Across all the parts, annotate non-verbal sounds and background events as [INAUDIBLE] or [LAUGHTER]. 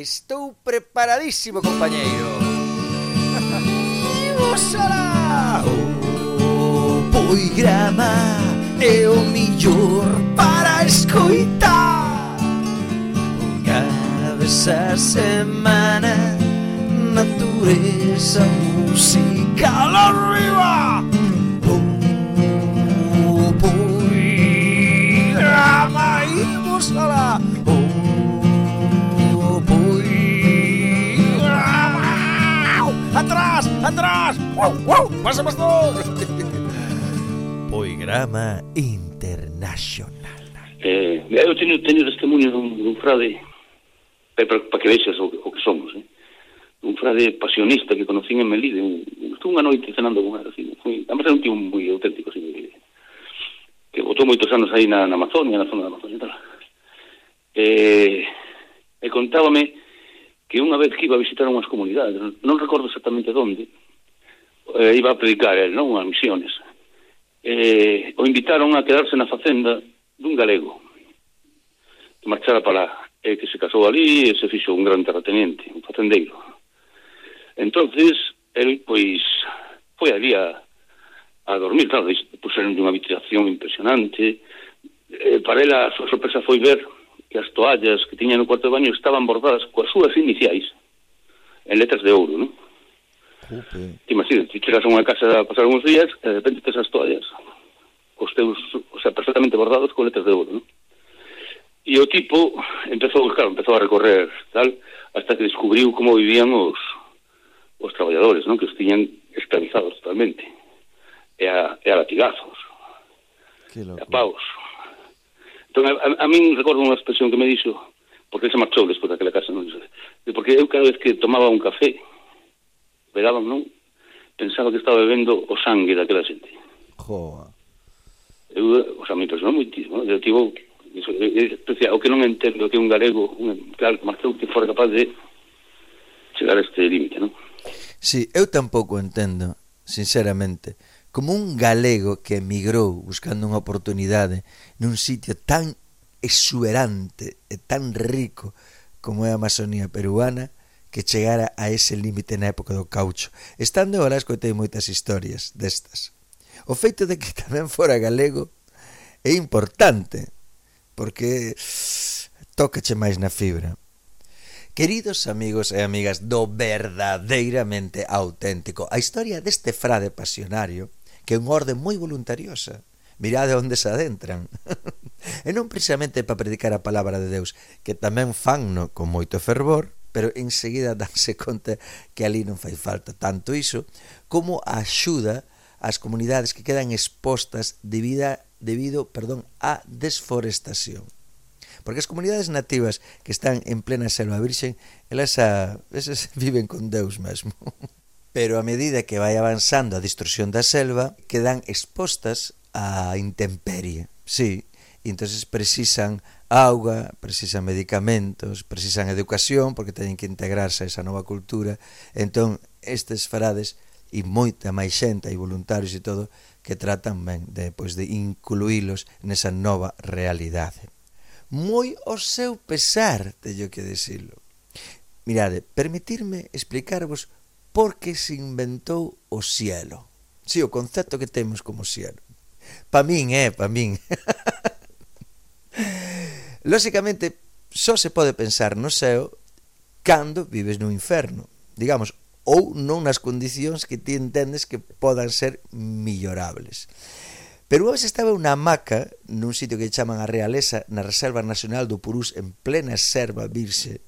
Estou preparadísimo, compañeiro. [LAUGHS] Usará o poigrama é o millor para escoitar Unha vez a semana Natureza musical arriba O poigrama imos alá wow, wow, pasa pastor. [LAUGHS] Poigrama Internacional. Eh, eh, eu teño, teño testemunho dun, dun frade eh, para, para que vexas o, o que somos, eh? un frade pasionista que conocín en Melide, un, estuve unha noite cenando con ela, así, foi, además era un tío moi auténtico, así, eh, que botou moitos anos aí na, na Amazonia, na zona da Amazonia e tal. Eh, e contábame que unha vez que iba a visitar unhas comunidades, non recordo exactamente onde, eh, iba a predicar el, non? A misiones. Eh, o invitaron a quedarse na facenda dun galego que marchara para lá, eh, que se casou ali e se fixo un gran terrateniente, un facendeiro. Entonces, el, pois, foi ali a, a dormir, claro, puseron unha habitación impresionante. Eh, para ela, a súa sorpresa foi ver que as toallas que tiña no cuarto de baño estaban bordadas coas súas iniciais en letras de ouro, non? Jope. Te imaginas, ti chegas a unha casa a pasar uns días e de repente tes as toallas cos teus, o sea, perfectamente bordados con letras de ouro, non? E o tipo empezou, claro, empezou a recorrer, tal, hasta que descubriu como vivían os, os traballadores, non? Que os tiñan esclavizados totalmente. E a, e a latigazos. Que e a paus. Entón, a, a, a min recordo unha expresión que me dixo, porque se marchou despois daquela casa, non? Porque eu cada vez que tomaba un café, esperaban, non? Pensaba que estaba bebendo o sangue daquela xente. Joa. Eu, eh, o sea, me impresionou moitísimo. Eu tivo, iso, eh, eh, especial, o que non entendo que un galego, un, claro, Marcelo, que fora capaz de chegar a este límite, non? Sí, eu tampouco entendo, sinceramente como un galego que emigrou buscando unha oportunidade nun sitio tan exuberante e tan rico como é a Amazonía peruana que chegara a ese límite na época do caucho. Estando ahora escoitei moitas historias destas. O feito de que [LAUGHS] tamén fora galego é importante, porque tócache máis na fibra. Queridos amigos e amigas do verdadeiramente auténtico, a historia deste frade pasionario, que é unha orde moi voluntariosa, mirade onde se adentran, [LAUGHS] e non precisamente para predicar a palabra de Deus, que tamén fanno con moito fervor, pero enseguida [LAUGHS] danse conta que ali non fai falta tanto iso como a axuda ás comunidades que quedan expostas debido, debido perdón, á desforestación. Porque as comunidades nativas que están en plena selva virxen, elas a, esas [LAUGHS] viven con Deus mesmo. [LAUGHS] Pero a medida que vai avanzando a destrucción da selva, quedan expostas á intemperie. Sí, e entonces precisan auga, precisan medicamentos, precisan educación porque teñen que integrarse a esa nova cultura. Entón, estes farades e moita máis xente e voluntarios e todo que tratan ben de, pois, de incluílos nesa nova realidade. Moi o seu pesar, teño que decirlo. Mirade, permitirme explicarvos por que se inventou o cielo. Si, sí, o concepto que temos como cielo. Pa min, eh, pa min. [LAUGHS] Lóxicamente, só se pode pensar no ceo cando vives no inferno, digamos, ou non nas condicións que ti entendes que podan ser millorables. Pero unha vez estaba unha hamaca nun sitio que chaman a Realeza, na Reserva Nacional do Purús, en plena Serva Virxe,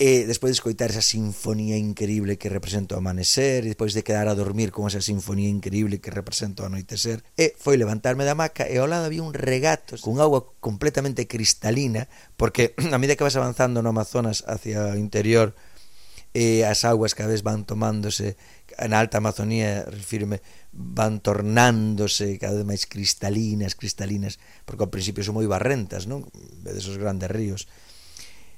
e despois de escoitar esa sinfonía increíble que representa o amanecer e despois de quedar a dormir con esa sinfonía increíble que representa o anoitecer e foi levantarme da maca e ao lado había un regato con agua completamente cristalina porque [CLEARS THROAT] a medida que vas avanzando no Amazonas hacia o interior e as aguas cada vez van tomándose na alta Amazonía, refirme, van tornándose cada vez máis cristalinas, cristalinas, porque ao principio son moi barrentas, non? Vedes os grandes ríos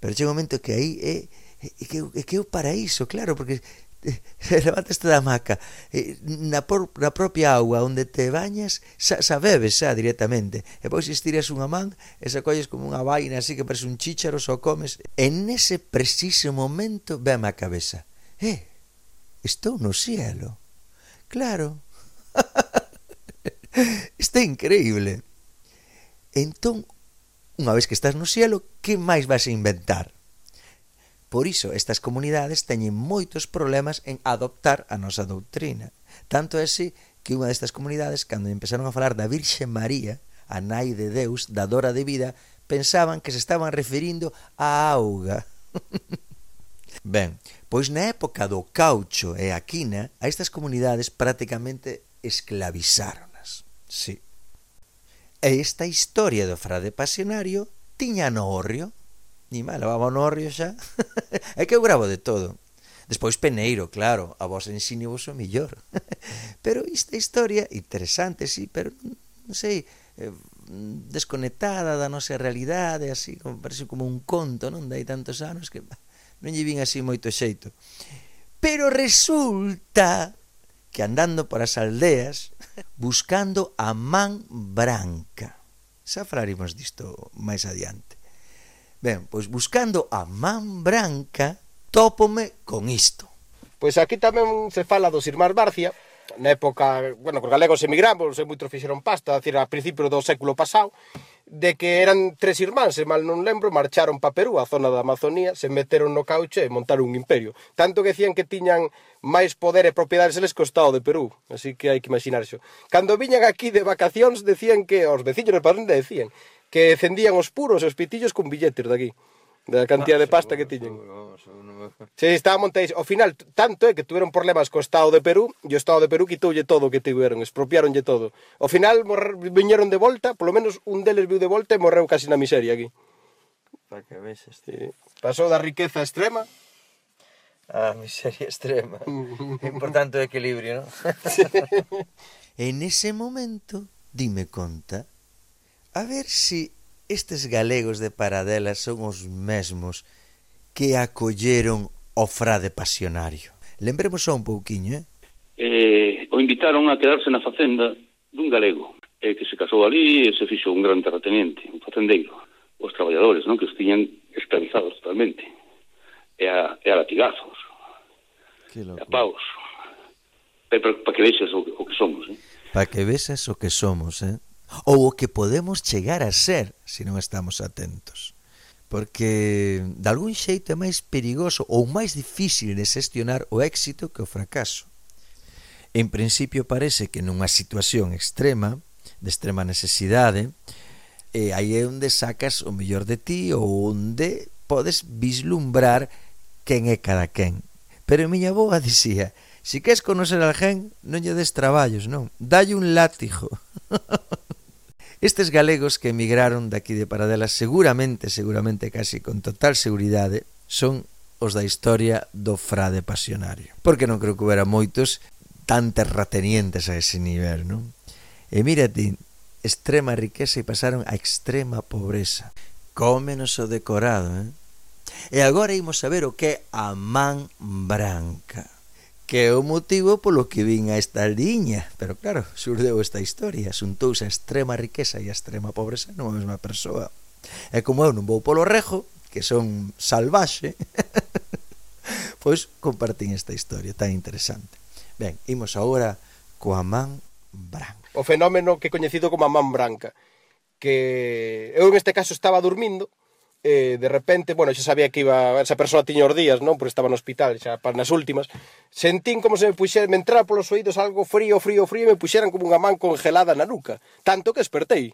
Pero chega un momento que aí é, é, que, é que é o paraíso, claro, porque eh, [LAUGHS] levantaste da maca eh, na, por, na propia agua onde te bañas xa, xa bebes xa directamente e pois estiras unha man e xa colles como unha vaina así que parece un chícharo só comes en ese preciso momento ve a cabeza eh, estou no cielo claro. [LAUGHS] Está increíble. Entón unha vez que estás no cielo, que máis vas a inventar? Por iso, estas comunidades teñen moitos problemas en adoptar a nosa doutrina. Tanto é así que unha destas comunidades, cando empezaron a falar da Virxe María, a nai de Deus, da dora de vida, pensaban que se estaban referindo á auga. [LAUGHS] Ben, pois na época do caucho e a quina, a estas comunidades prácticamente esclavizáronas. Sí. E esta historia do frade pasionario tiña no horrio. Ni mal, vamos no horrio xa. [LAUGHS] é que eu gravo de todo. Despois Peneiro, claro, a vos ensine vos o millor. [LAUGHS] pero esta historia, interesante, sí, pero non sei, eh, desconectada da nosa realidade, así, como, parece como un conto, non? Dai tantos anos que [LAUGHS] non lle vin así moito xeito. Pero resulta que andando por as aldeas buscando a man branca. Xa falaremos disto máis adiante. Ben, pois buscando a man branca, tópome con isto. Pois aquí tamén se fala dos irmáns Barcia, na época, bueno, os galegos emigramos, e moitos fixeron pasta, a, decir, a principio do século pasado, de que eran tres irmáns, se mal non lembro, marcharon pa Perú, a zona da Amazonía, se meteron no cauche e montaron un imperio. Tanto que decían que tiñan máis poder e propiedades eles que o Estado de Perú, así que hai que imaginar xo. Cando viñan aquí de vacacións, decían que, os veciños de Padrenda decían, que cendían os puros e os pitillos con billetes de aquí da cantidad de pasta que tiñen. Se estaba montéis, ao final tanto é que tiveron problemas co estado de Perú e o estado de Perú quitoulle todo o que tiveron, expropiáronlle todo. Ao final morrer, viñeron de volta, polo menos un deles viu de volta e morreu casi na miseria aquí. Para que vexes, tío. Pasou da riqueza extrema a miseria extrema. [LAUGHS] Importante o equilibrio, non? En ese momento dime conta a ver si estes galegos de Paradela son os mesmos que acolleron o frade pasionario. Lembremos só un pouquiño, eh? eh o invitaron a quedarse na facenda dun galego eh, que se casou ali e se fixo un gran terrateniente, un facendeiro. Os traballadores, non? Que os tiñan esclavizados totalmente. E a, e a latigazos. E a paus. Para, eh, pa que vexas o, o que somos, eh? Para que vexas o que somos, eh? ou o que podemos chegar a ser se non estamos atentos. Porque, de algún xeito, é máis perigoso ou máis difícil de xestionar o éxito que o fracaso. En principio parece que nunha situación extrema, de extrema necesidade, e aí é onde sacas o mellor de ti ou onde podes vislumbrar quen é cada quen. Pero miña boa dicía, si queres conocer al gen, non lle des traballos, non. Dalle un látigo. [LAUGHS] Estes galegos que emigraron daqui de Paradela seguramente, seguramente casi con total seguridade, son os da historia do frade pasionario. Porque non creo que houbera moitos tan terratenientes a ese nivel, non? E mira ti, extrema riqueza e pasaron a extrema pobreza. Cómenos o decorado, eh? E agora imos saber o que é a man branca que é o motivo polo que vin a esta liña. Pero claro, surdeu esta historia, xuntouse a extrema riqueza e a extrema pobreza nunha mesma persoa. E como eu non vou polo rejo, que son salvaxe, [LAUGHS] pois compartín esta historia tan interesante. Ben, imos agora coa man branca. O fenómeno que é coñecido como a man branca, que eu en este caso estaba dormindo eh, de repente, bueno, xa sabía que iba, esa persoa tiña os días, non? Porque estaba no hospital, xa para nas últimas, sentín como se me puxera, me entrara polos oídos algo frío, frío, frío, e me puxeran como unha man congelada na nuca, tanto que espertei.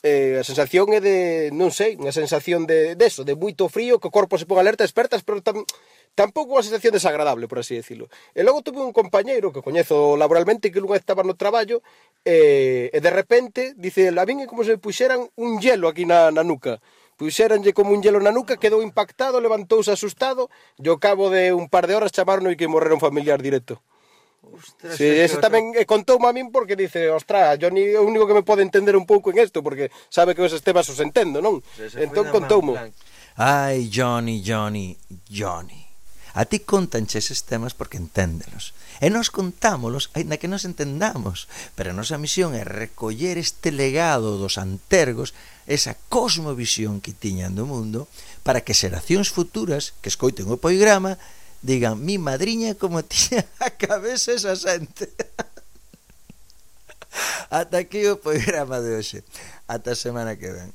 Eh, a sensación é de, non sei, unha sensación de, de eso, de moito frío, que o corpo se pon alerta, espertas, pero tam, tampouco unha sensación desagradable, por así decirlo. E logo tuve un compañeiro que coñezo laboralmente que unha estaba no traballo, eh, e de repente, dice, a mí como se me puxeran un hielo aquí na, na nuca Pois puxéranlle como un hielo na nuca, quedou impactado, levantouse asustado, e ao cabo de un par de horas chamaron e que morrera un familiar directo. Ostras, sí, ese tamén e contoume a min porque dice, ostra, yo ni o único que me pode entender un pouco en isto, porque sabe que esos temas os entendo, non? Entón contoume. Ai, Johnny, Johnny, Johnny. A ti contanche eses temas porque enténdelos. E nós contámolos, aínda que nos entendamos, pero a nosa misión é recoller este legado dos antergos, esa cosmovisión que tiñan do mundo, para que xeracións futuras que escoiten o poigrama digan, mi madriña como [LAUGHS] tiña a cabeza esa xente. [LAUGHS] Ata aquí o programa de hoxe. Ata a semana que ven.